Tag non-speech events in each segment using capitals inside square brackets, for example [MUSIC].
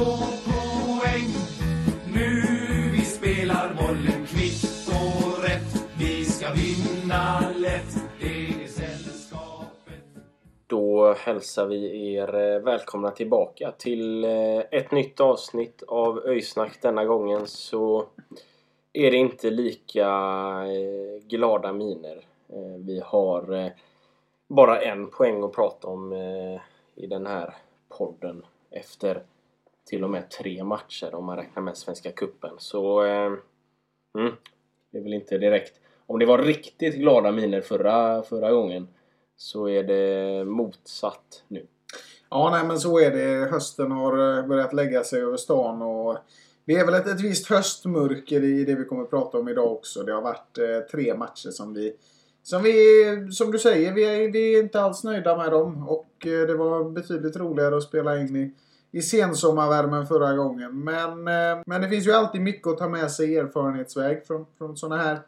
två poäng. Nu vi spelar bollen kvitt och rätt. Vi ska vinna lätt. Det är sällskapet. Då hälsar vi er eh, välkomna tillbaka till eh, ett nytt avsnitt av Öysnack. Denna gången så är det inte lika eh, glada miner. Vi har bara en poäng att prata om i den här podden efter till och med tre matcher om man räknar med Svenska Kuppen. Så eh, mm, det är väl inte direkt. Om det var riktigt glada miner förra, förra gången så är det motsatt nu. Ja, nej men så är det. Hösten har eh, börjat lägga sig över stan och det är väl ett, ett visst höstmörker i det vi kommer att prata om idag också. Det har varit eh, tre matcher som vi som vi, som du säger, vi är, vi är inte alls nöjda med dem. Och eh, det var betydligt roligare att spela in i, i sensommarvärmen förra gången. Men, eh, men det finns ju alltid mycket att ta med sig erfarenhetsväg från, från sådana här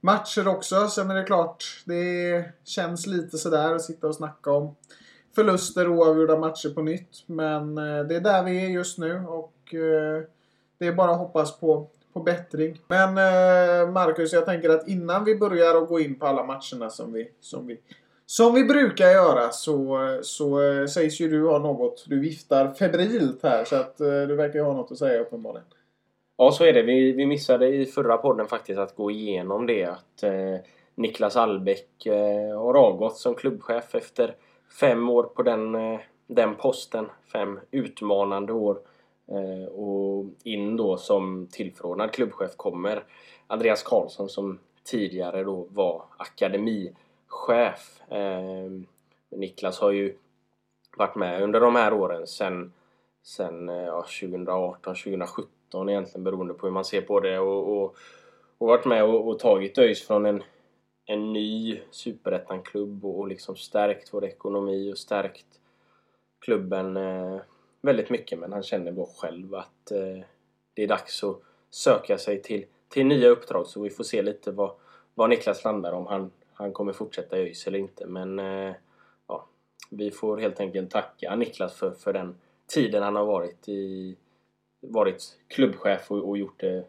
matcher också. Sen är det klart, det känns lite sådär att sitta och snacka om förluster och oavgjorda matcher på nytt. Men eh, det är där vi är just nu och eh, det är bara att hoppas på, på bättring. Men eh, Marcus, jag tänker att innan vi börjar att gå in på alla matcherna som vi, som vi, som vi brukar göra så, så eh, sägs ju du ha något. Du viftar febrilt här så att eh, du verkar ju ha något att säga uppenbarligen. Ja, så är det. Vi, vi missade i förra podden faktiskt att gå igenom det att eh, Niklas Allbäck eh, har avgått som klubbchef efter fem år på den, eh, den posten. Fem utmanande år. Eh, och in då som tillförordnad klubbchef kommer Andreas Karlsson som tidigare då var akademi. Eh, Niklas har ju varit med under de här åren sen, sen eh, ja, 2018, 2017 egentligen beroende på hur man ser på det och, och, och varit med och, och tagit ÖIS från en, en ny superettan-klubb och, och liksom stärkt vår ekonomi och stärkt klubben eh, väldigt mycket. Men han känner då själv att eh, det är dags att söka sig till, till nya uppdrag. Så vi får se lite vad, vad Niklas landar om han, han kommer fortsätta i ÖIS eller inte men eh, ja, vi får helt enkelt tacka Niklas för, för den tiden han har varit i varit klubbchef och, och gjort, det,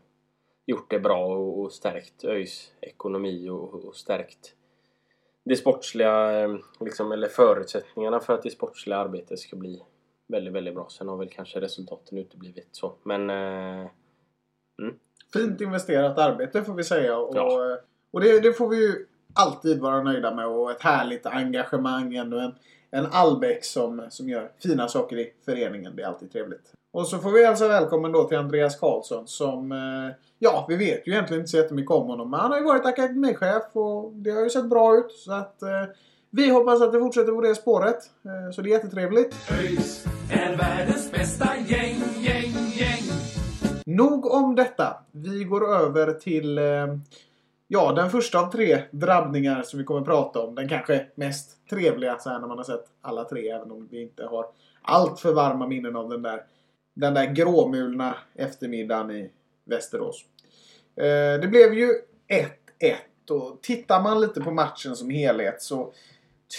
gjort det bra och, och stärkt ÖIS ekonomi och, och stärkt det sportsliga, eh, liksom, eller förutsättningarna för att det sportsliga arbetet ska bli väldigt, väldigt bra. Sen har väl kanske resultaten uteblivit så. Men eh, Fint investerat arbete får vi säga. Och, Ja. och det, det får vi ju alltid vara nöjda med. Och ett härligt engagemang. Ändå en, en Albeck som, som gör fina saker i föreningen. Det är alltid trevligt. Och så får vi hälsa välkommen då till Andreas Karlsson som... eh, Ja, vi vet ju egentligen inte så jättemycket om honom. Men han har ju varit akademichef och det har ju sett bra ut. Så att eh, vi hoppas att det fortsätter på det spåret. Eh, så det är jättetrevligt. ÖIS är världens bästa gäng, gäng, gäng. Nog om detta. Vi går över till eh, ja, den första av tre drabbningar som vi kommer prata om. Den kanske mest trevliga så här när man har sett alla tre. Även om vi inte har allt för varma minnen av den där, den där gråmulna eftermiddagen i Västerås. Eh, det blev ju 1-1 och tittar man lite på matchen som helhet så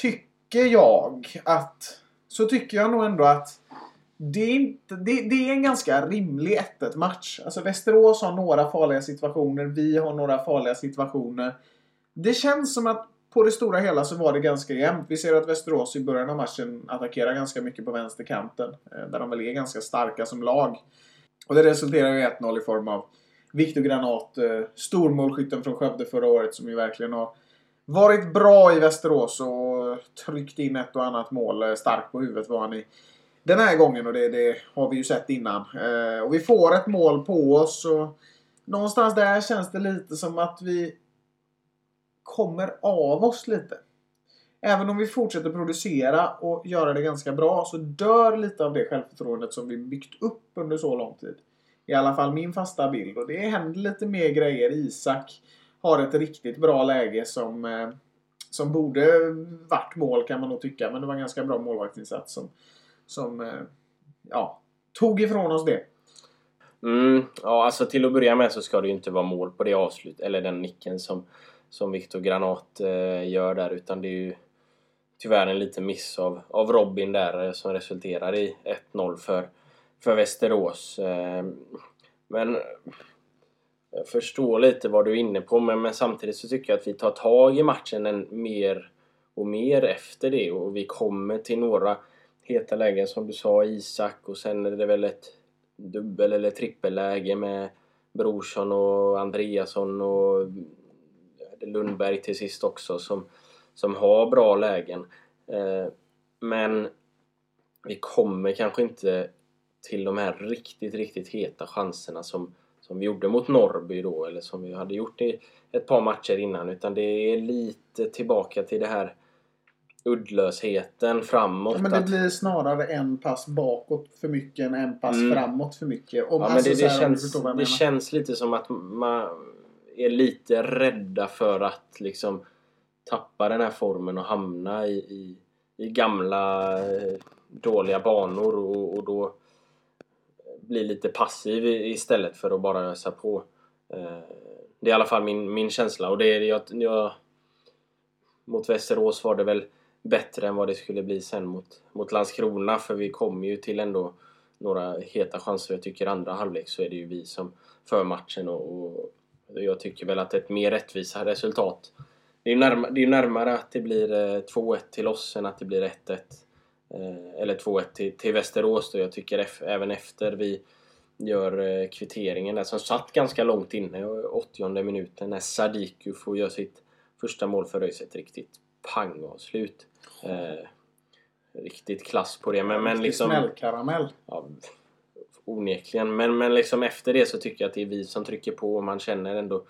tycker jag att så tycker jag nog ändå att det är, inte, det, det är en ganska rimlig 1-1 match. Alltså Västerås har några farliga situationer. Vi har några farliga situationer. Det känns som att på det stora hela så var det ganska jämnt. Vi ser att Västerås i början av matchen attackerar ganska mycket på vänsterkanten. Eh, där de väl är ganska starka som lag. Och det resulterar i 1-0 i form av Viktor Granat, eh, stormålskytten från Skövde förra året som ju verkligen har varit bra i Västerås och tryckt in ett och annat mål. Eh, Stark på huvudet var han i den här gången och det, det har vi ju sett innan. Eh, och vi får ett mål på oss och någonstans där känns det lite som att vi kommer av oss lite. Även om vi fortsätter producera och göra det ganska bra så dör lite av det självförtroendet som vi byggt upp under så lång tid. I alla fall min fasta bild. Och det händer lite mer grejer. Isak har ett riktigt bra läge som, eh, som borde varit mål kan man nog tycka. Men det var en ganska bra målvaktsinsats som, som eh, ja, tog ifrån oss det. Mm, ja, alltså till att börja med så ska det ju inte vara mål på det avslut eller den nicken som, som Viktor Granat eh, gör där utan det är ju tyvärr en liten miss av, av Robin där eh, som resulterar i 1-0 för, för Västerås. Eh, men jag förstår lite vad du är inne på men, men samtidigt så tycker jag att vi tar tag i matchen en mer och mer efter det och vi kommer till några heta lägen som du sa Isak och sen är det väl ett dubbel eller trippelläge med Brorsson och Andreasson och Lundberg till sist också som, som har bra lägen. Eh, men vi kommer kanske inte till de här riktigt, riktigt heta chanserna som, som vi gjorde mot Norrby då eller som vi hade gjort i ett par matcher innan utan det är lite tillbaka till det här uddlösheten framåt. Ja, men det att- blir snarare en pass bakåt för mycket än en pass Mm. framåt för mycket. Om, Ja, men alltså, det, det, här, känns, det känns lite som att man är lite rädda för att liksom tappa den här formen och hamna i, i, i gamla eh, dåliga banor och, och då bli lite passiv istället för att bara ösa på. Eh, Det är i alla fall min, min känsla och det är jag, jag mot Västerås var det väl bättre än vad det skulle bli sen mot, mot Landskrona för vi kom ju till ändå några heta chanser. Jag tycker andra halvlek så är det ju vi som för matchen och, och jag tycker väl att ett mer rättvisa resultat det är ju närmare, det är närmare att det blir eh, 2-1 till oss än att det blir 1-1 eh, eller 2-1 till, till Västerås då. Jag tycker även efter vi gör eh, kvitteringen där som satt ganska långt inne, 80 minuten när Sadiku får göra sitt första mål för ÖIS ett riktigt pangavslut. Eh, riktigt klass på det. Men, men liksom... Smällkaramell. Ja, onekligen. Men, men liksom efter det så tycker jag att det är vi som trycker på och man känner ändå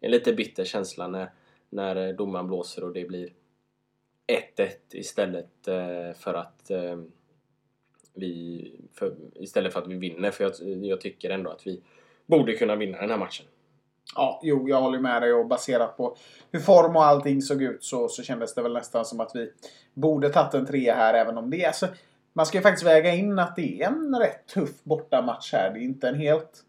en lite bitter känsla när, när domaren blåser och det blir 1-1 istället eh, för att eh, vi för, istället för att vi vinner. För jag, jag tycker ändå att vi borde kunna vinna den här matchen. Ja, jo, jag håller med dig och baserat på hur form och allting såg ut så, så kändes det väl nästan som att vi borde tagit en trea här även om det är alltså, Man ska ju faktiskt väga in att det är en rätt tuff bortamatch här. Det är inte en helt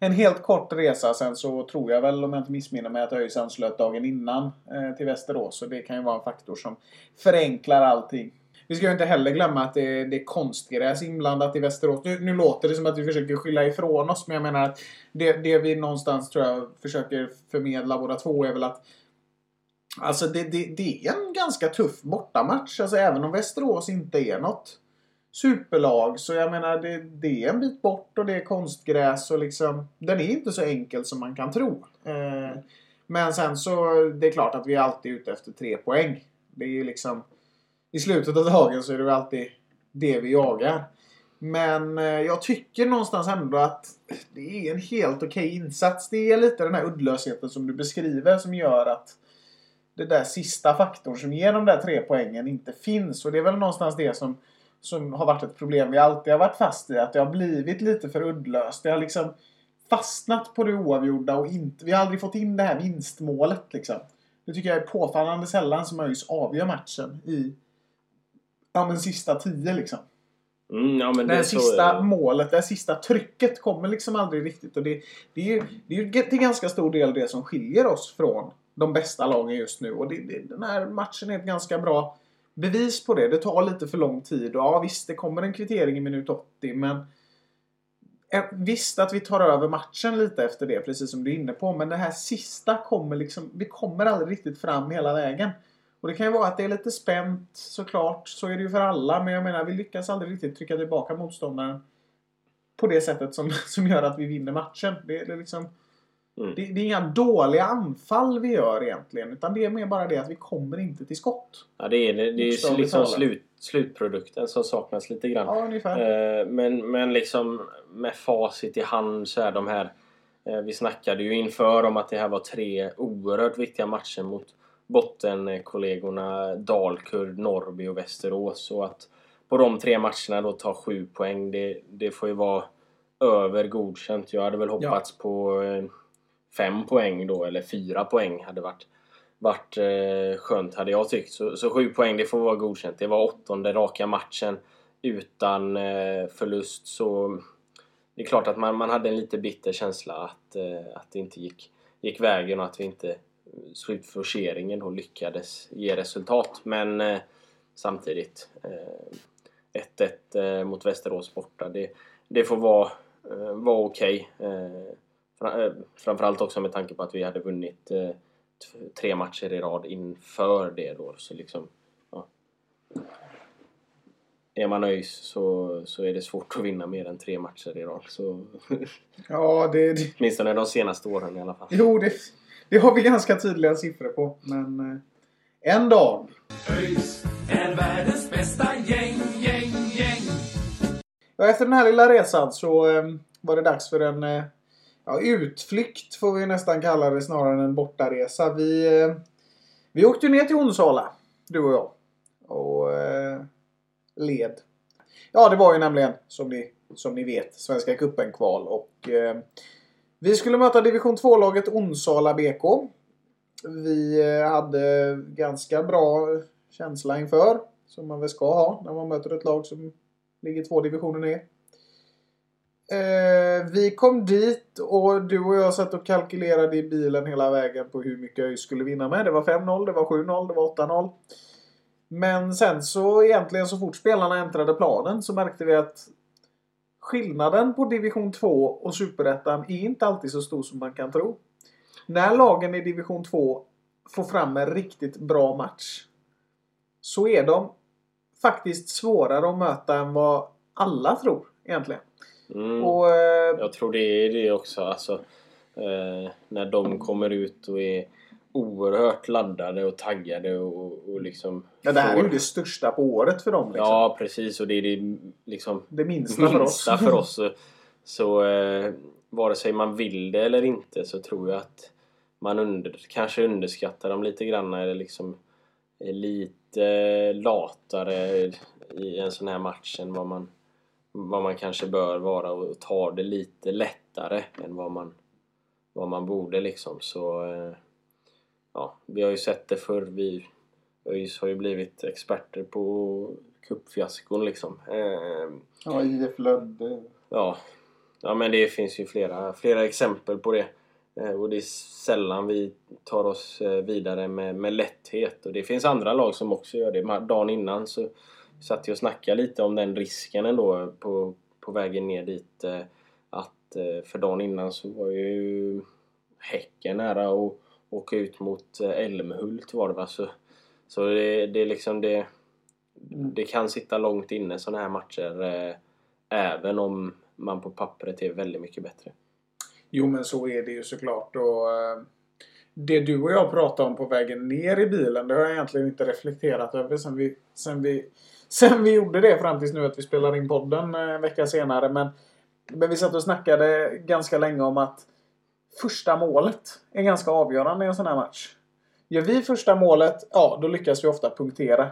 en helt kort resa. Sen så tror jag väl, om jag inte missminner mig, att ÖIS anslöt dagen innan eh, till Västerås. Så det kan ju vara en faktor som förenklar allting. Vi ska ju inte heller glömma att det, det är konstgräs inblandat i Västerås. Nu, nu låter det som att vi försöker skylla ifrån oss, men jag menar att det, det vi någonstans tror jag försöker förmedla båda två är väl att Alltså det, det, det är en ganska tuff bortamatch. Alltså även om Västerås inte är något superlag. Så jag menar det, det är en bit bort och det är konstgräs och liksom Den är inte så enkel som man kan tro. Eh, men sen så det är klart att vi är alltid ute efter tre poäng. Det är ju liksom i slutet av dagen så är det väl alltid det vi jagar. Men eh, jag tycker någonstans ändå att det är en helt okej insats. Det är lite den här uddlösheten som du beskriver som gör att det där sista faktorn som ger de där tre poängen inte finns. Och det är väl någonstans det som, som har varit ett problem vi alltid har varit fast i. Att det har blivit lite för uddlöst. Det har liksom fastnat på det oavgjorda och inte, vi har aldrig fått in det här vinstmålet liksom. Det tycker jag är påfallande sällan som ÖIS avgör matchen i ja, men sista tio liksom. Mm, ja, men Det så- sista målet, det sista trycket kommer liksom aldrig riktigt. Och det, det är ju det är ju till ganska stor del det som skiljer oss från de bästa lagen just nu. Och det, det, den här matchen är ett ganska bra bevis på det. Det tar lite för lång tid. Och ja, visst, det kommer en kvittering i minut 80, men Visst att vi tar över matchen lite efter det, precis som du är inne på. Men det här sista kommer liksom... Vi kommer aldrig riktigt fram hela vägen. Och det kan ju vara att det är lite spänt såklart. Så är det ju för alla. Men jag menar, vi lyckas aldrig riktigt trycka tillbaka motståndaren på det sättet som, [LAUGHS] som gör att vi vinner matchen. Det, det är liksom... Mm. Det, det är inga dåliga anfall vi gör egentligen. Utan det är mer bara det att vi kommer inte till skott. Ja, det är, det är Bokstavligt liksom slut, slutprodukten som saknas lite grann. Ja, ungefär. Eh, Men, men liksom med facit i hand så är de här... eh, Vi snackade ju inför om att det här var tre oerhört viktiga matcher mot bottenkollegorna Dalkurd, Norrby och Västerås. Och att på de tre matcherna då ta sju poäng, det, det får ju vara över godkänt. Jag hade väl hoppats på eh, fem poäng då, eller fyra poäng hade varit, varit eh, skönt hade jag tyckt. Så, så sju poäng, det får vara godkänt. Det var åttonde raka matchen utan eh, förlust. Så det är klart att man, man hade en lite bitter känsla att, eh, att det inte gick, gick vägen och att vi inte slutforceringen då lyckades ge resultat. Men eh, samtidigt eh, 1-1 eh, mot Västerås borta. Det, det får vara, eh, vara okej. Eh, eh, framförallt också med tanke på att vi hade vunnit eh, tre matcher i rad inför det då. Så liksom, ja. Är man ÖIS så, så är det svårt att vinna mer än tre matcher i rad. Så, Ja, det, det, [LAUGHS] åtminstone de senaste åren i alla fall. jo, det, det har vi ganska tydliga siffror på. Men eh, en dag. ÖIS är världens bästa gäng, gäng, gäng. Ja, efter den här lilla resan så eh, var det dags för en eh, ja, utflykt får vi nästan kalla det snarare än en bortaresa. Vi, vi åkte ner till Onsala, du och jag. Och eh, led. Ja, det var ju nämligen som ni, som ni vet Svenska cupen-kval. Och eh, vi skulle möta division 2-laget Onsala BK. Vi eh, hade ganska bra känsla inför. Som man väl ska ha när man möter ett lag som ligger två divisioner ner. Eh, vi kom dit och du och jag satt och kalkylerade i bilen hela vägen på hur mycket ÖIS skulle vinna med. Det var 5-0, det var 7-0, det var 8-0. Men sen så egentligen så fort spelarna äntrade planen så märkte vi att skillnaden på division 2 och superettan är inte alltid så stor som man kan tro. När lagen i division 2 får fram en riktigt bra match så är de faktiskt svårare att möta än vad alla tror egentligen. Mm. Och, eh, Jag tror det är det också. Alltså, eh, när de kommer ut och är oerhört laddade och taggade och, och liksom... ja, det här är ju får- det största på året för dem. Liksom. Ja, precis. Och det är det liksom det [LAUGHS] minsta för oss. minsta för oss. Så, [LAUGHS] så eh, vare sig man vill det eller inte så tror jag att man under, kanske underskattar dem lite grann eller liksom är lite latare i en sån här match än vad man, vad man kanske bör vara och tar det lite lättare än vad man, vad man borde liksom. Så eh, ja, vi har ju sett det förr. Vi ÖIS har ju blivit experter på cupfiaskon liksom. Eh, Ja, IF Lödde. Ja, ja men det finns ju flera, flera exempel på det. Eh, Och det är sällan vi tar oss eh, vidare med, med lätthet. Och det finns andra lag som också gör det. Dagen innan så satt jag och snackade lite om den risken ändå på, på vägen ner dit. eh, Att eh, för dagen innan så var ju Häcken nära att åka ut mot eh, Älmhult var det va? Så, så det, det är liksom det... Det kan sitta långt inne sådana här matcher. Eh, Även om man på pappret är väldigt mycket bättre. Jo, men så är det ju såklart. Och, eh, det du och jag pratade om på vägen ner i bilen, det har jag egentligen inte reflekterat över sen vi, sen vi, [LAUGHS] sen vi gjorde det fram tills nu att vi spelar in podden en vecka senare. Men, men vi satt och snackade ganska länge om att första målet är ganska avgörande i en sån här match. Gör vi första målet, ja då lyckas vi ofta punktera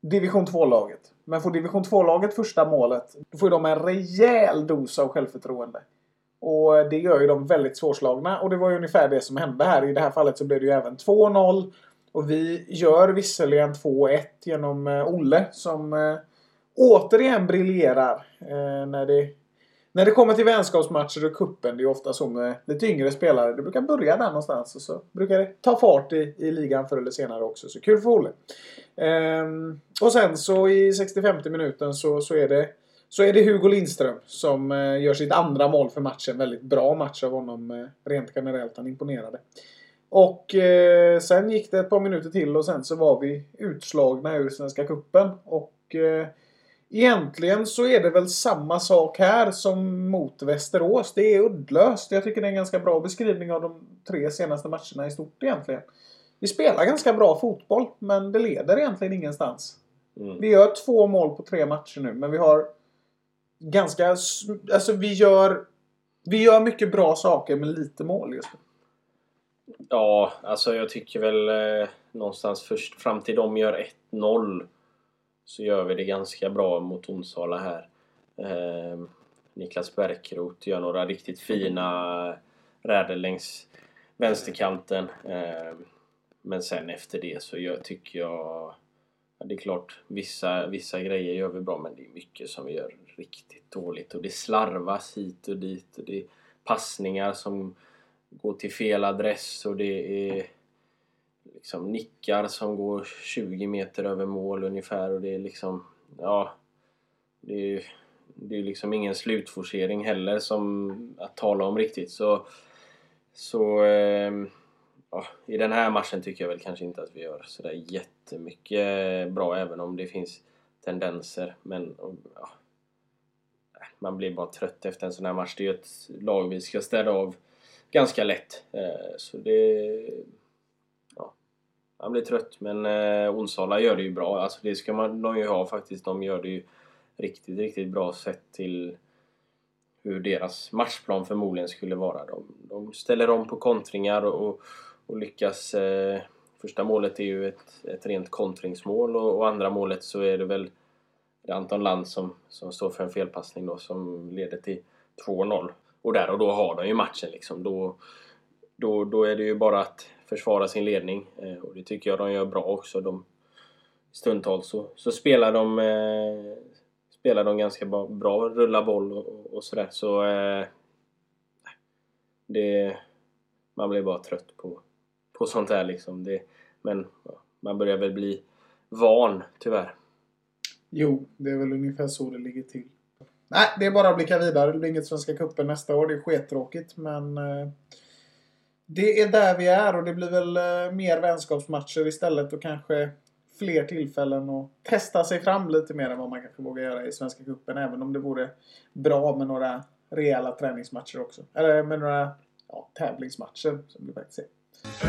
division 2-laget. Men får division 2-laget första målet, då får de en rejäl dos av självförtroende. Och det gör ju dem väldigt svårslagna. Och det var ju ungefär det som hände här. I det här fallet så blev det ju även 2-0. Och vi gör visserligen 2-1 genom eh, Olle som eh, återigen briljerar eh, när det när det kommer till vänskapsmatcher och kuppen, det är ofta så med lite yngre spelare. Det brukar börja där någonstans och så brukar det ta fart i, i ligan förr eller senare också. Så kul för Olle. Ehm, och sen så i 65 minuten så, så, är det, så är det Hugo Lindström som eh, gör sitt andra mål för matchen. Väldigt bra match av honom eh, rent generellt. Han imponerade. Och eh, sen gick det ett par minuter till och sen så var vi utslagna ur Svenska Cupen. Och eh, Egentligen så är det väl samma sak här som mot Västerås. Det är uddlöst. Jag tycker det är en ganska bra beskrivning av de tre senaste matcherna i stort egentligen. Vi spelar ganska bra fotboll, men det leder egentligen ingenstans. Mm. Vi gör två mål på tre matcher nu, men vi har ganska... Alltså vi gör... Vi gör mycket bra saker med lite mål just nu. Ja, alltså jag tycker väl eh, någonstans först fram till de gör 1-0 så gör vi det ganska bra mot Onsala här. Eh, Niklas Bärkroth gör några riktigt fina räder längs vänsterkanten. Eh, men sen efter det så gör, tycker jag... Ja, det är klart, vissa, vissa grejer gör vi bra men det är mycket som vi gör riktigt dåligt. Och det slarvas hit och dit. Och det är passningar som går till fel adress och det är liksom nickar som går 20 meter över mål ungefär och det är liksom, ja, det är, det är liksom ingen slutforcering heller som att tala om riktigt så, så ehm, ja, i den här matchen tycker jag väl kanske inte att vi gör sådär jättemycket bra även om det finns tendenser men ja, man blir bara trött efter en sån här match. Det är ju ett lag vi ska städa av ganska lätt. Eh, Så det han man blir trött men eh, Onsala gör det ju bra. Alltså det ska man, de ju ha faktiskt. De gör det ju riktigt, riktigt bra sett till hur deras matchplan förmodligen skulle vara. De, de ställer om på kontringar och, och, och lyckas... Eh, första målet är ju ett, ett rent kontringsmål och, och andra målet så är det väl det är Anton Land som, som står för en felpassning då som leder till 2-0. Och där och då har de ju matchen liksom. Då, då, då är det ju bara att försvara sin ledning. Eh, och det tycker jag de gör bra också. De, stundtals så, så spelar de eh, spelar de ganska bra, bra rullar boll och, och, och sådär. Så eh, det, man blir bara trött på, på sånt här liksom. Det, men ja, man börjar väl bli van tyvärr. Jo, det är väl ungefär så det ligger till. Nej, det är bara att blicka vidare. Det blir inget Svenska cupen nästa år. Det är skittråkigt, men... Eh, det är där vi är och det blir väl eh, mer vänskapsmatcher istället och kanske fler tillfällen att testa sig fram lite mer än vad man kanske vågar göra i Svenska cupen. Även om det vore bra med några rejäla träningsmatcher också. Eller med några ja, tävlingsmatcher som det faktiskt är.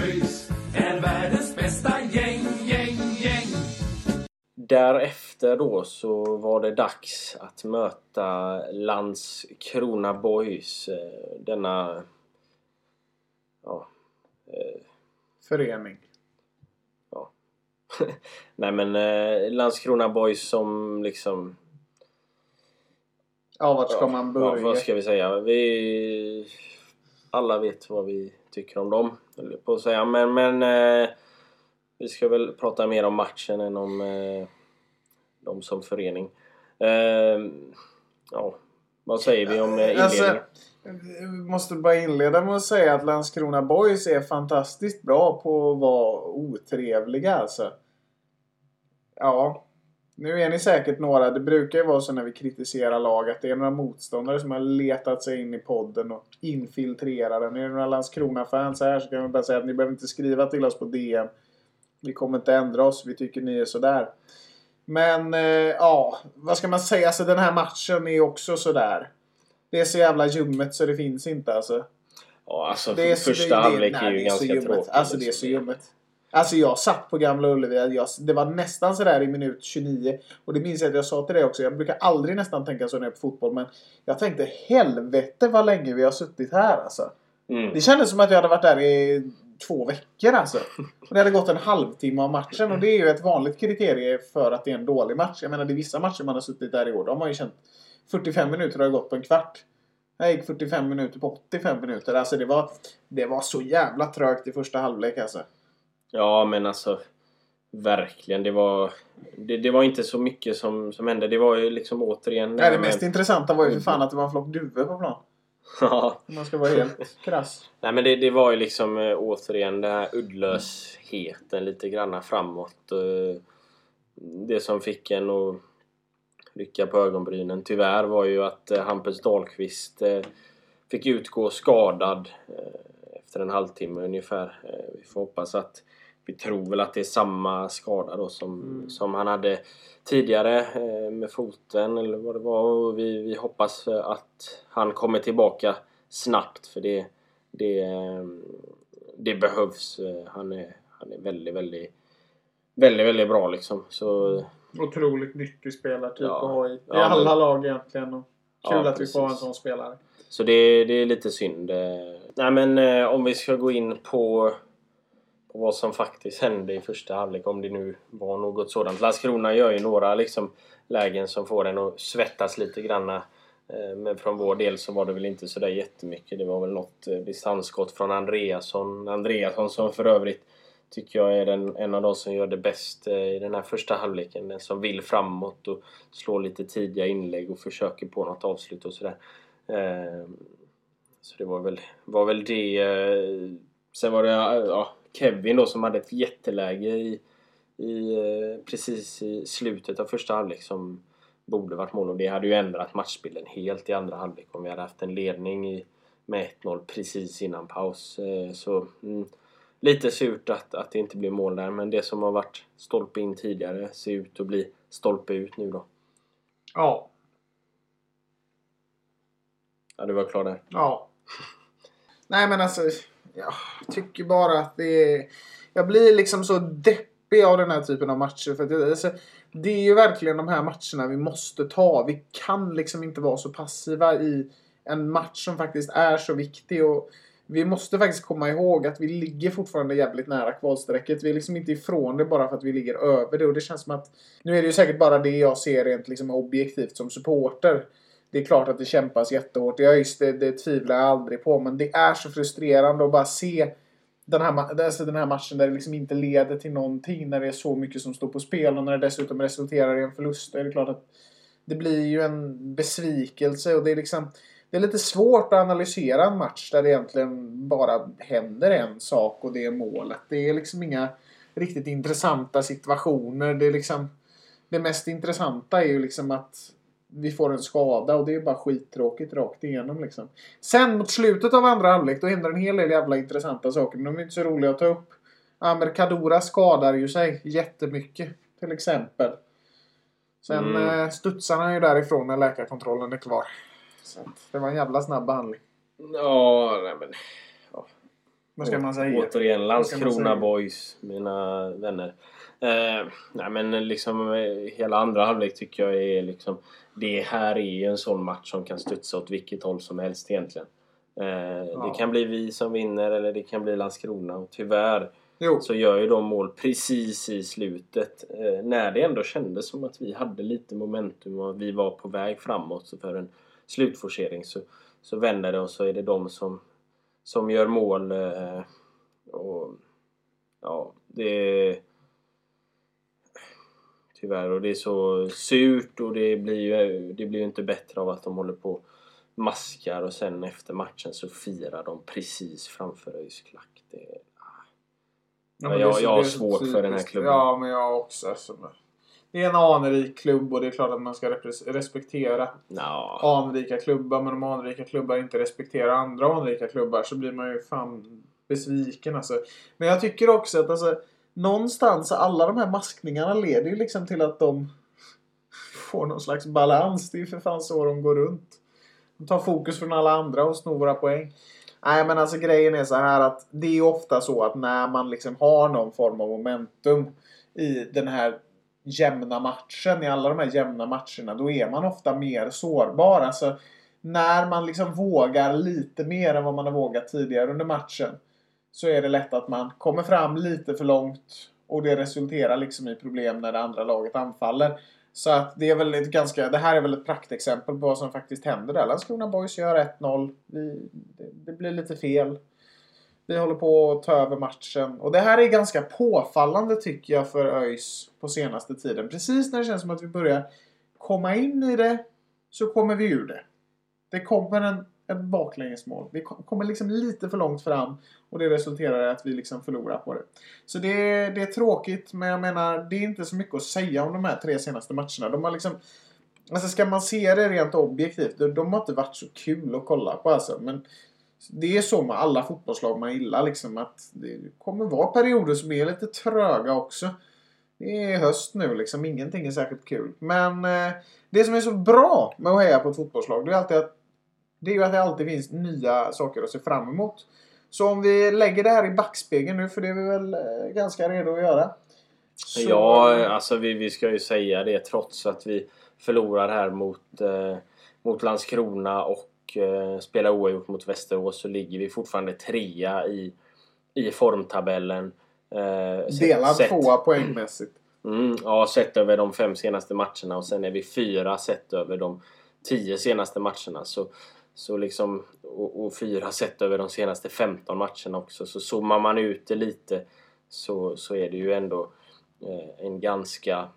ÖIS är världens bästa gäng, gäng, gäng. Därefter då så var det dags att möta Landskrona Boys. eh, Denna... Ja... eh, Förening. ja. [LAUGHS] Nej men eh, Landskrona Boys som liksom... Ja, vart ska ja, man Ja, börja? vad ska vi säga? Vi... Alla vet vad vi tycker om dem, höll på att säga. Men, men eh, vi ska väl prata mer om matchen än om eh, dem som förening. Eh, ja, vad säger vi om eh, inledningen? Alltså, måste bara inleda med att säga att Landskrona Boys är fantastiskt bra på att vara otrevliga alltså. Ja. Nu är ni säkert några. Det brukar ju vara så när vi kritiserar lag att det är några motståndare som har letat sig in i podden och infiltrerar den. Är det några Landskrona-fans här så kan vi bara säga att ni behöver inte skriva till oss på DM. Vi kommer inte ändra oss. Vi tycker ni är sådär. Men eh, ja, vad ska man säga? Alltså den här matchen är också sådär. Det är så jävla ljummet så det finns inte alltså. Ja, alltså Det är så- första halvlek är ju ganska tråkig. Alltså det är liksom. så ljummet. Alltså jag satt på Gamla Ullevi. Jag, det var nästan sådär i minut 29. Och det minns jag att jag sa till dig också. Jag brukar aldrig nästan tänka så när jag är på fotboll. Men jag tänkte helvete vad länge vi har suttit här alltså. Mm. Det kändes som att jag hade varit där i två veckor alltså. Och det hade gått en halvtimme av matchen. Och det är ju ett vanligt kriterie för att det är en dålig match. Jag menar det är vissa matcher man har suttit där i år. De har ju känt 45 minuter har gått på en kvart. Jag gick 45 minuter på 85 minuter. Alltså det var, det var så jävla trögt i första halvlek alltså. Ja, men alltså verkligen. Det var, det, det var inte så mycket som, som hände. Det var ju liksom återigen... Nej, det med- mest intressanta var ju för fan att det var en flock duvor på plan. [LAUGHS] Ja. Om man ska vara helt krass. Nej men det, det var ju liksom eh, återigen den här uddlösheten lite granna framåt. Eh, det som fick en att rycka på ögonbrynen tyvärr var ju att eh, Hampus Dahlqvist fick utgå skadad efter en halvtimme ungefär. Vi får hoppas att vi tror väl att det är samma skada då som, som han hade tidigare eh, med foten eller vad det var. Och vi, vi hoppas att han kommer tillbaka snabbt för det, det, eh, det behövs. Eh, Han är, han är väldigt, väldigt, väldigt, väldigt bra liksom. Så Otroligt nyttig spelartyp Ja. att ha i, i Ja, men- alla lag egentligen. Och kul Ja, att vi får en precis. sån spelare. Så det, det är lite synd. Nej men eh, om vi ska gå in på vad som faktiskt hände i första halvlek, om det nu var något sådant. Landskrona gör ju några liksom, lägen som får en att svettas lite granna. Eh, men från vår del så var det väl inte sådär jättemycket. Det var väl något eh, distansskott från Andreasson. Andreasson som för övrigt tycker jag är den, en av de som gör det bäst eh, i den här första halvleken. Den som vill framåt och slår lite tidiga inlägg och försöker på något avslut och sådär. Så det var väl, var väl det. Sen var det ja, Kevin då som hade ett jätteläge i, i, eh, precis i slutet av första halvlek som borde varit mål och det hade ju ändrat matchbilden helt i andra halvlek om vi hade haft en ledning i, med 1-0 precis innan paus. Eh, Så mm, lite surt att, att det inte blev mål där men det som har varit stolpe in tidigare ser ut att bli stolpe ut nu då. Ja. Ja, du var klar där. Ja. Nej men alltså. Jag tycker bara att det är... Jag blir liksom så deppig av den här typen av matcher. För att det, alltså, det är ju verkligen de här matcherna vi måste ta. Vi kan liksom inte vara så passiva i en match som faktiskt är så viktig. Och vi måste faktiskt komma ihåg att vi ligger fortfarande jävligt nära kvalstrecket. Vi är liksom inte ifrån det bara för att vi ligger över det. Och det känns som att... Nu är det ju säkert bara det jag ser rent liksom objektivt som supporter. Det är klart att det kämpas jättehårt Ja, just det, det tvivlar jag aldrig på. Men det är så frustrerande att bara se den här, alltså den här matchen där det liksom inte leder till någonting. När det är så mycket som står på spel och när det dessutom resulterar i en förlust. Då är det klart att det blir ju en besvikelse och det är liksom det är lite svårt att analysera en match där det egentligen bara händer en sak och det är målet. Det är liksom inga riktigt intressanta situationer. Det är liksom det mest intressanta är ju liksom att vi får en skada och det är bara skittråkigt rakt igenom liksom. Sen mot slutet av andra halvlek då händer en hel del jävla intressanta saker men de är inte så roliga att ta upp. Amer Kadura skadar ju sig jättemycket till exempel. Sen Mm. eh, studsar han ju därifrån när läkarkontrollen är kvar. Så det var en jävla snabb behandling. Ja, nej men... Vad ska man säga? Återigen, Landskrona boys, mina vänner. Eh, nej men liksom eh, hela andra halvlek tycker jag är liksom... Det här är en sån match som kan studsa åt vilket håll som helst egentligen. Eh, Det kan bli vi som vinner eller det kan bli Landskrona och tyvärr Jo. så gör ju de mål precis i slutet. Eh, när det ändå kändes som att vi hade lite momentum och vi var på väg framåt för en slutforcering så, så vänder det och så är det de som, som gör mål. Eh, och ja, det Tyvärr och det är så surt och det blir ju det blir inte bättre av att de håller på maskar och sen efter matchen så firar de precis framför ÖIS klack. Det, Ja, Ja, men jag- det jag har svårt för den här klubben. Ja, men jag också. Det är en anrik klubb och det är klart att man ska respektera Nja. anrika klubbar. Men om anrika klubbar inte respekterar andra anrika klubbar så blir man ju fan besviken alltså. Men jag tycker också att alltså, någonstans alla de här maskningarna leder ju liksom till att de får någon slags balans. Det är ju för fan så de går runt. De tar fokus från alla andra och snor våra poäng. Nej men alltså grejen är så här att det är ju ofta så att när man liksom har någon form av momentum i den här jämna matchen, i alla de här jämna matcherna, då är man ofta mer sårbar. Alltså när man liksom vågar lite mer än vad man har vågat tidigare under matchen så är det lätt att man kommer fram lite för långt och det resulterar liksom i problem när det andra laget anfaller. Så att det är väl ett ganska, det här är väl ett praktexempel på vad som faktiskt händer där. Landskrona Boys gör 1-0. Vi, det, det blir lite fel. Vi håller på att ta över matchen. Och det här är ganska påfallande tycker jag för ÖIS på senaste tiden. Precis när det känns som att vi börjar komma in i det så kommer vi ur det. Det kommer en, ett baklängesmål. Vi kommer liksom lite för långt fram och det resulterar i att vi liksom förlorar på det. Så det, det är tråkigt men jag menar det är inte så mycket att säga om de här tre senaste matcherna. De har liksom Alltså ska man se det rent objektivt, de, de har inte varit så kul att kolla på alltså. Men Det är så med alla fotbollslag man gillar liksom att det kommer vara perioder som är lite tröga också. Det är höst nu liksom, ingenting är särskilt kul. Men eh, det som är så bra med att heja på ett fotbollslag det är alltid att det är ju att det alltid finns nya saker att se fram emot. Så om vi lägger det här i backspegeln nu, för det är vi väl eh, ganska redo att göra. Så, Ja, alltså vi, vi ska ju säga det trots att vi förlorar här mot, eh, mot Landskrona och eh, spelar oavgjort mot Västerås så ligger vi fortfarande trea i, i formtabellen. Eh, Delad sett- tvåa poängmässigt. Mm, ja, sett över de fem senaste matcherna och sen är vi fyra sett över de tio senaste matcherna. Så, så liksom, och, och fyra sett över de senaste 15 matcherna också. Så zoomar man ut det lite så, så är det ju ändå eh, en ganska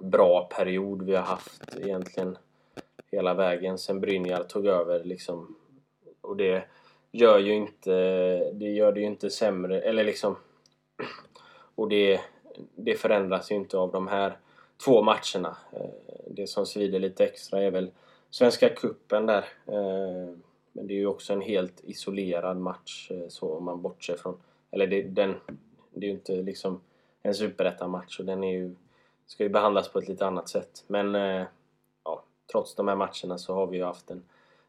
bra period vi har haft egentligen hela vägen sen Brynjar tog över liksom. Och det gör ju inte, det gör det ju inte sämre, eller liksom och det, det förändras ju inte av de här två matcherna. Eh, det som svider lite extra är väl Svenska Kuppen där. Eh, men det är ju också en helt isolerad match eh, så om man bortser från... Eller det, den, det är ju inte liksom en superettan-match och den är ju, ska ju behandlas på ett lite annat sätt. Men eh, ja, trots de här matcherna så har vi ju haft en,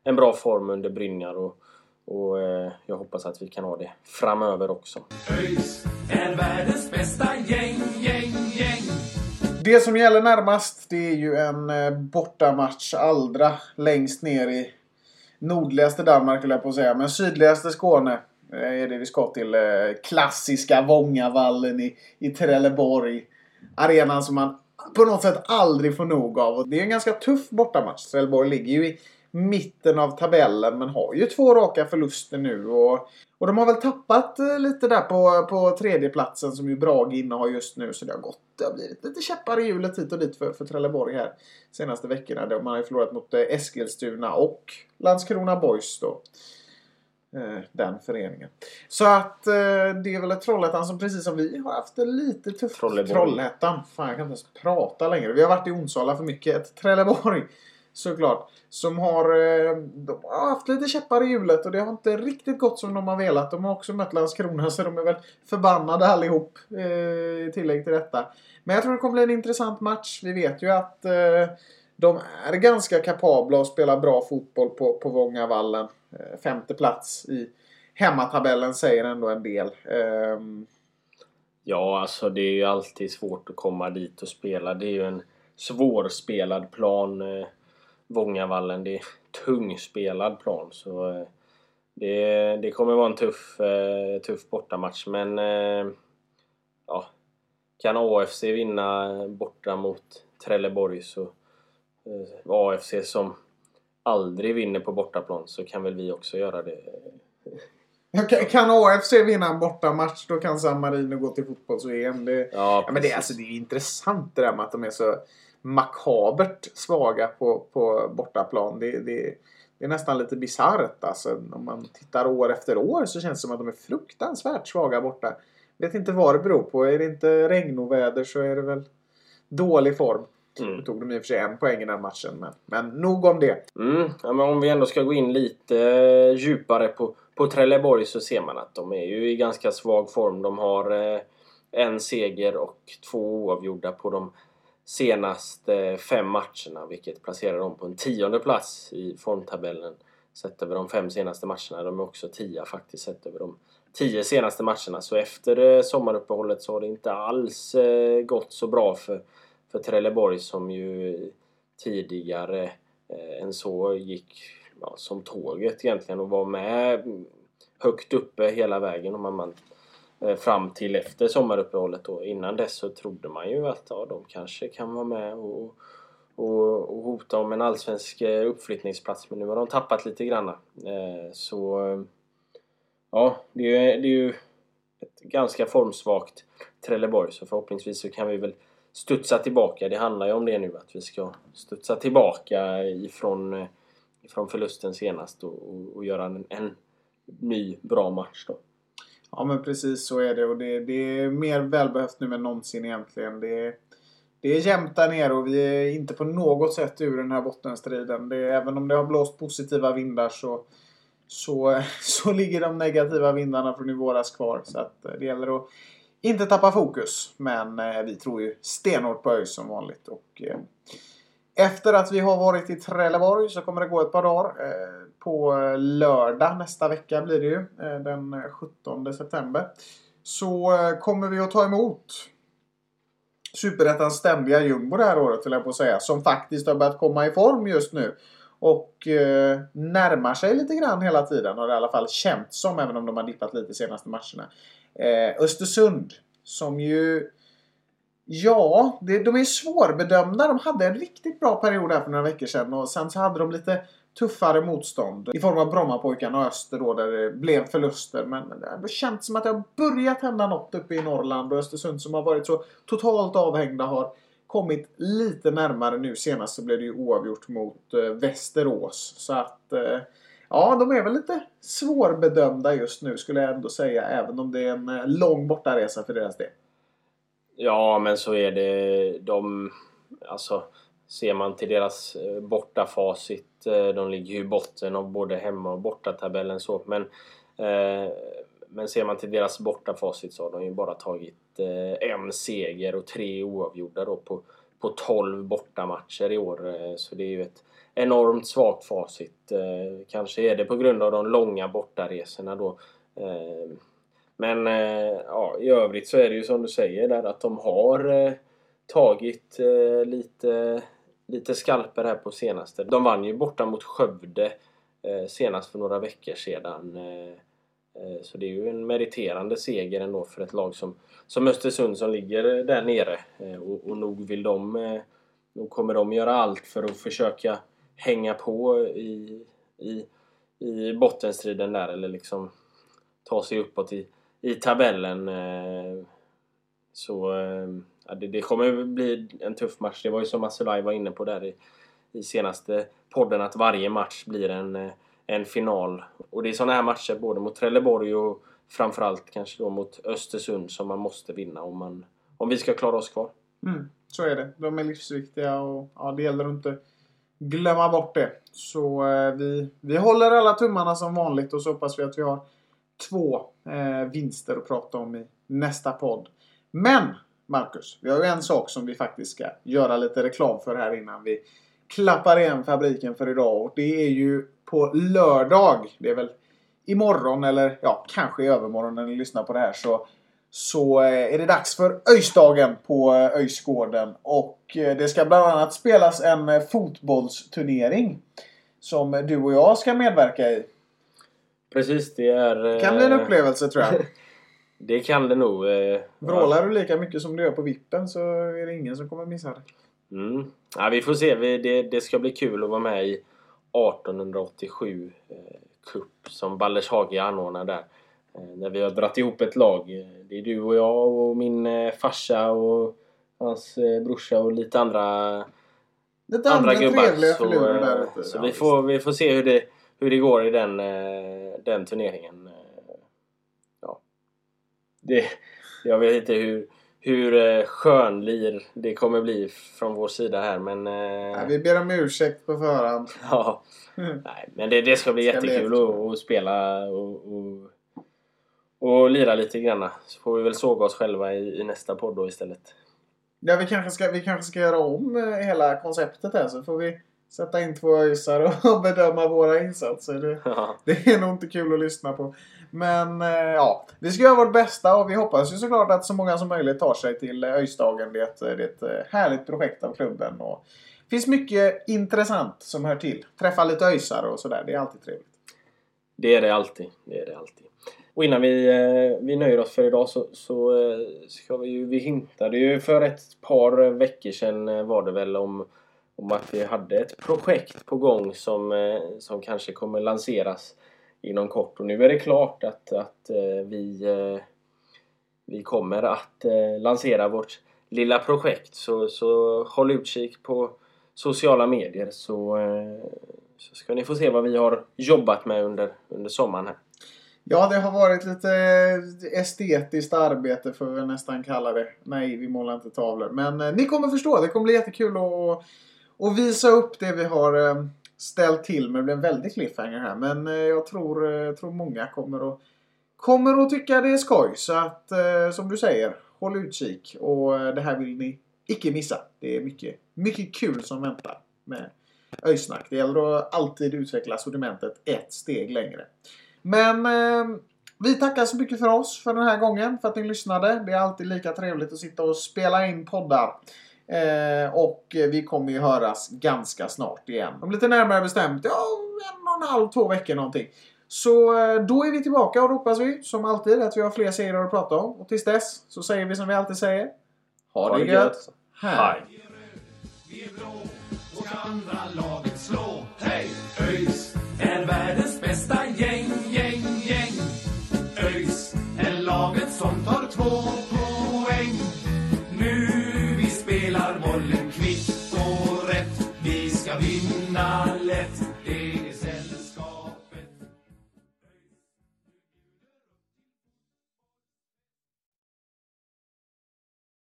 en bra form under Brynjar och, och jag hoppas att vi kan ha det framöver också. ÖIS är världens bästa gäng. Det som gäller närmast det är ju en eh, bortamatch allra längst ner i nordligaste Danmark höll jag på att säga. Men sydligaste Skåne eh, är det vi ska till. Eh, klassiska Vångavallen i, i Trelleborg. Arenan som man på något sätt aldrig får nog av. Och det är en ganska tuff bortamatch. Trelleborg ligger ju i mitten av tabellen men har ju två raka förluster nu. Och, och de har väl tappat eh, lite där på, på tredjeplatsen som ju Brage innehar just nu. Så det har gått. Det har blivit lite käppar i hjulet hit och dit för, för Trelleborg här senaste veckorna. Då man har ju förlorat mot eh, Eskilstuna och Landskrona Boys då. Eh, Den föreningen. Så att eh, det är väl ett Trollhättan som precis som vi har haft det lite tufft. Trolleborg. Trollhättan. Fan jag kan inte ens prata längre. Vi har varit i Onsala för mycket. Ett Trelleborg såklart. Som har, eh, de har haft lite käppar i hjulet och det har inte riktigt gått som de har velat. De har också mött Landskrona så de är väl förbannade allihop eh, i tillägg till detta. Men jag tror det kommer bli en intressant match. Vi vet ju att eh, de är ganska kapabla att spela bra fotboll på, på Vångavallen. Eh, femte plats i hemmatabellen säger ändå en del. Ehm. Ja, alltså det är ju alltid svårt att komma dit och spela. Det är ju en svårspelad plan. Eh, Vångavallen, det är tungspelad plan. Så eh, det, det kommer vara en tuff, eh, tuff bortamatch. Men eh, ja, kan AFC vinna borta mot Trelleborg så AFC som aldrig vinner på bortaplan så kan väl vi också göra det. Kan- AFC vinna en bortamatch då kan San Marino gå till fotbolls-EM. Det, Ja, ja, men det, alltså, det är intressant det där med att de är så makabert svaga på, på bortaplan. Det, det, det är nästan lite bisarrt. Alltså, om man tittar år efter år så känns det som att de är fruktansvärt svaga borta. Vet inte vad det beror på. Är det inte regnoväder så är det väl dålig form. Mm. Nu tog de i och för sig en poäng i den matchen. Men, men nog om det. Mm, ja, men om vi ändå ska gå in lite eh, djupare på, på Trelleborg så ser man att de är ju i ganska svag form. De har eh, en seger och två oavgjorda på de senaste eh, fem matcherna vilket placerar dem på en tionde plats i formtabellen sett över de fem senaste matcherna. De är också tia faktiskt sett över de tio senaste matcherna. Så efter eh, sommaruppehållet så har det inte alls eh, gått så bra för, för Trelleborg som ju tidigare än så gick ja, som tåget egentligen och var med högt uppe hela vägen om man, Eh, fram till efter sommaruppehållet. då, innan dess så trodde man ju att ja, de kanske kan vara med och, och, och hota om en allsvensk eh, uppflyttningsplats men nu har de tappat lite grann. Eh, så ja, det är, ju- det är ju ett ganska formsvagt Trelleborg så förhoppningsvis så kan vi väl studsa tillbaka. Det handlar ju om det nu att vi ska studsa tillbaka ifrån, eh, ifrån förlusten senast och, och, och göra en, en ny bra match då. Ja men precis så är det och det, det är mer välbehövt nu än någonsin egentligen. Det är, det är jämnt där nere och vi är inte på något sätt ur den här bottenstriden. Det, även om det har blåst positiva vindar så så, [LAUGHS] så ligger de negativa vindarna från i våras kvar. Så att eh, det gäller att inte tappa fokus. Men eh, vi tror ju stenhårt på ÖIS som vanligt. Och, eh, efter att vi har varit i Trelleborg så kommer det gå ett par dagar. Eh, på eh, lördag nästa vecka blir det ju. Eh, den 17 september. Så eh, kommer vi att ta emot Superettans ständiga jumbo det här året vill jag på att säga. Som faktiskt har börjat komma i form just nu. Och eh, närmar sig lite grann hela tiden. Har det i alla fall känts som. Även om de har dippat lite senaste matcherna. Eh, Östersund. Som ju... Ja, det, de är svårbedömda. De hade en riktigt bra period här för några veckor sedan. Och sen så hade de lite tuffare motstånd. I form av Brommapojkarna och Öster då där det blev förluster. Men, det har känts som att det har börjat hända något uppe i Norrland. Och Östersund som har varit så totalt avhängda har kommit lite närmare nu. Senast så blev det ju oavgjort mot eh, Västerås. Så att eh, ja, de är väl lite svårbedömda just nu skulle jag ändå säga. Även om det är en eh, lång bortaresa för deras del. Ja, men så är det. De... Alltså, ser man till deras eh, bortafacit. Eh, de ligger ju i botten av både hemma och bortatabellen så. Men, eh, men ser man till deras bortafacit så har de ju bara tagit en seger och tre oavgjorda då på, på 12 bortamatcher i år. Så det är ju ett enormt svagt facit. Kanske är det på grund av de långa bortaresorna då. Men ja, i övrigt så är det ju som du säger där att de har tagit lite lite skalper här på senaste. De vann ju borta mot Skövde eh, senast för några veckor sedan. Eh, eh, så det är ju en meriterande seger ändå för ett lag som, som Östersund som ligger där nere. Och, och nog vill de... Nog kommer de göra allt för att försöka hänga på i, i, i bottenstriden där eller liksom ta sig uppåt i, i tabellen. Så ehm, ja, det, det, kommer bli en tuff match. Det var ju som Asulaj var inne på där i, i senaste podden att varje match blir en, eh, en final. Och det är sådana här matcher både mot Trelleborg och framförallt kanske då mot Östersund som man måste vinna om, man, om vi ska klara oss kvar. Mm, så är det. De är livsviktiga och ja, det gäller att inte glömma bort det. Så eh, vi, vi håller alla tummarna som vanligt och så hoppas vi att vi har två eh, vinster att prata om i nästa podd. Men Marcus, vi har ju en sak som vi faktiskt ska göra lite reklam för här innan vi klappar igen fabriken för idag. Och det är ju på lördag. Det är väl imorgon eller ja, kanske i övermorgon när ni lyssnar på det här. Så, så eh, är det dags för Öjsdagen på eh, Öjsgården. Och eh, det ska bland annat spelas en fotbollsturnering. Som du och jag ska medverka i. Precis, det är... Det kan bli en upplevelse tror jag. [LAUGHS] Det kan det nog. Eh, Vrålar du lika mycket som du gör på vippen så är det ingen som kommer missa det. Mm. Ja, vi får se. Vi, det, det ska bli kul att vara med i 1887 eh, Cup som Baldershage anordnar där. Eh, när vi har dragit ihop ett lag. Det är du och jag och min eh, farsa och hans eh, brorsa och lite andra Lite andra, andra gubbar. Så, där ute. så ja, vi, får, vi får se hur det, hur det går i den, eh, den turneringen det, jag vet inte hur, hur eh, skönlir det kommer bli från vår sida här men... Eh, ja, vi ber om ursäkt på förhand. [LAUGHS] Ja. Nej, men det, det ska bli [LAUGHS] ska jättekul att, att spela och, och, och lira lite grann. Så får vi väl såga oss själva i, i nästa podd då istället. Ja, vi kanske, ska, vi kanske ska göra om eh, hela konceptet här så får vi sätta in två öisar och [LAUGHS] bedöma våra insatser. Det, ja. det är nog inte kul att lyssna på. Men eh, ja, vi ska göra vårt bästa och vi hoppas ju såklart att så många som möjligt tar sig till Öjsdagen. Det det är ett eh, härligt projekt av klubben. Och det finns mycket intressant som hör till. Träffa lite öjsar och sådär. Det är alltid trevligt. Det är det alltid. Det är det alltid. Och innan vi, eh, vi nöjer oss för idag så, så ska vi ju... Vi hintade ju för ett par veckor sedan var det väl om, om att vi hade ett projekt på gång som, eh, som kanske kommer lanseras inom kort. Och nu är det klart att, att eh, vi, eh, vi kommer att lansera vårt lilla projekt. Så, så håll utkik på sociala medier så, så ska ni få se vad vi har jobbat med under, under sommaren här. Ja, det har varit lite estetiskt arbete får vi nästan kalla det. Nej, vi målar inte tavlor. Men eh, ni kommer förstå. Det kommer bli jättekul att, och visa upp det vi har eh, ställt till med. Det blev en väldig cliffhanger här. Men eh, jag tror, eh, tror många kommer att, kommer att tycka det är skoj. Så att eh, som du säger, håll utkik. Och eh, det här vill ni icke missa. Det är mycket, mycket kul som väntar med Öjsnack. Det gäller att alltid utveckla sortimentet ett steg längre. Men eh, vi tackar så mycket för oss för den här gången. För att ni lyssnade. Det är alltid lika trevligt att sitta och spela in poddar. Eh, och vi kommer ju höras ganska snart igen. Om lite närmare bestämt, ja, en och en halv, två veckor någonting. Så eh, då är vi tillbaka och då hoppas vi, som alltid, att vi har fler serier att prata om. Och tills dess så säger vi som vi alltid säger. Ha, Ha det gött! gött. Hej! Vi är blå och ska andra laget slå. Hej! ÖIS är världens bästa gäng, gäng, gäng. ÖIS är laget som tar två not.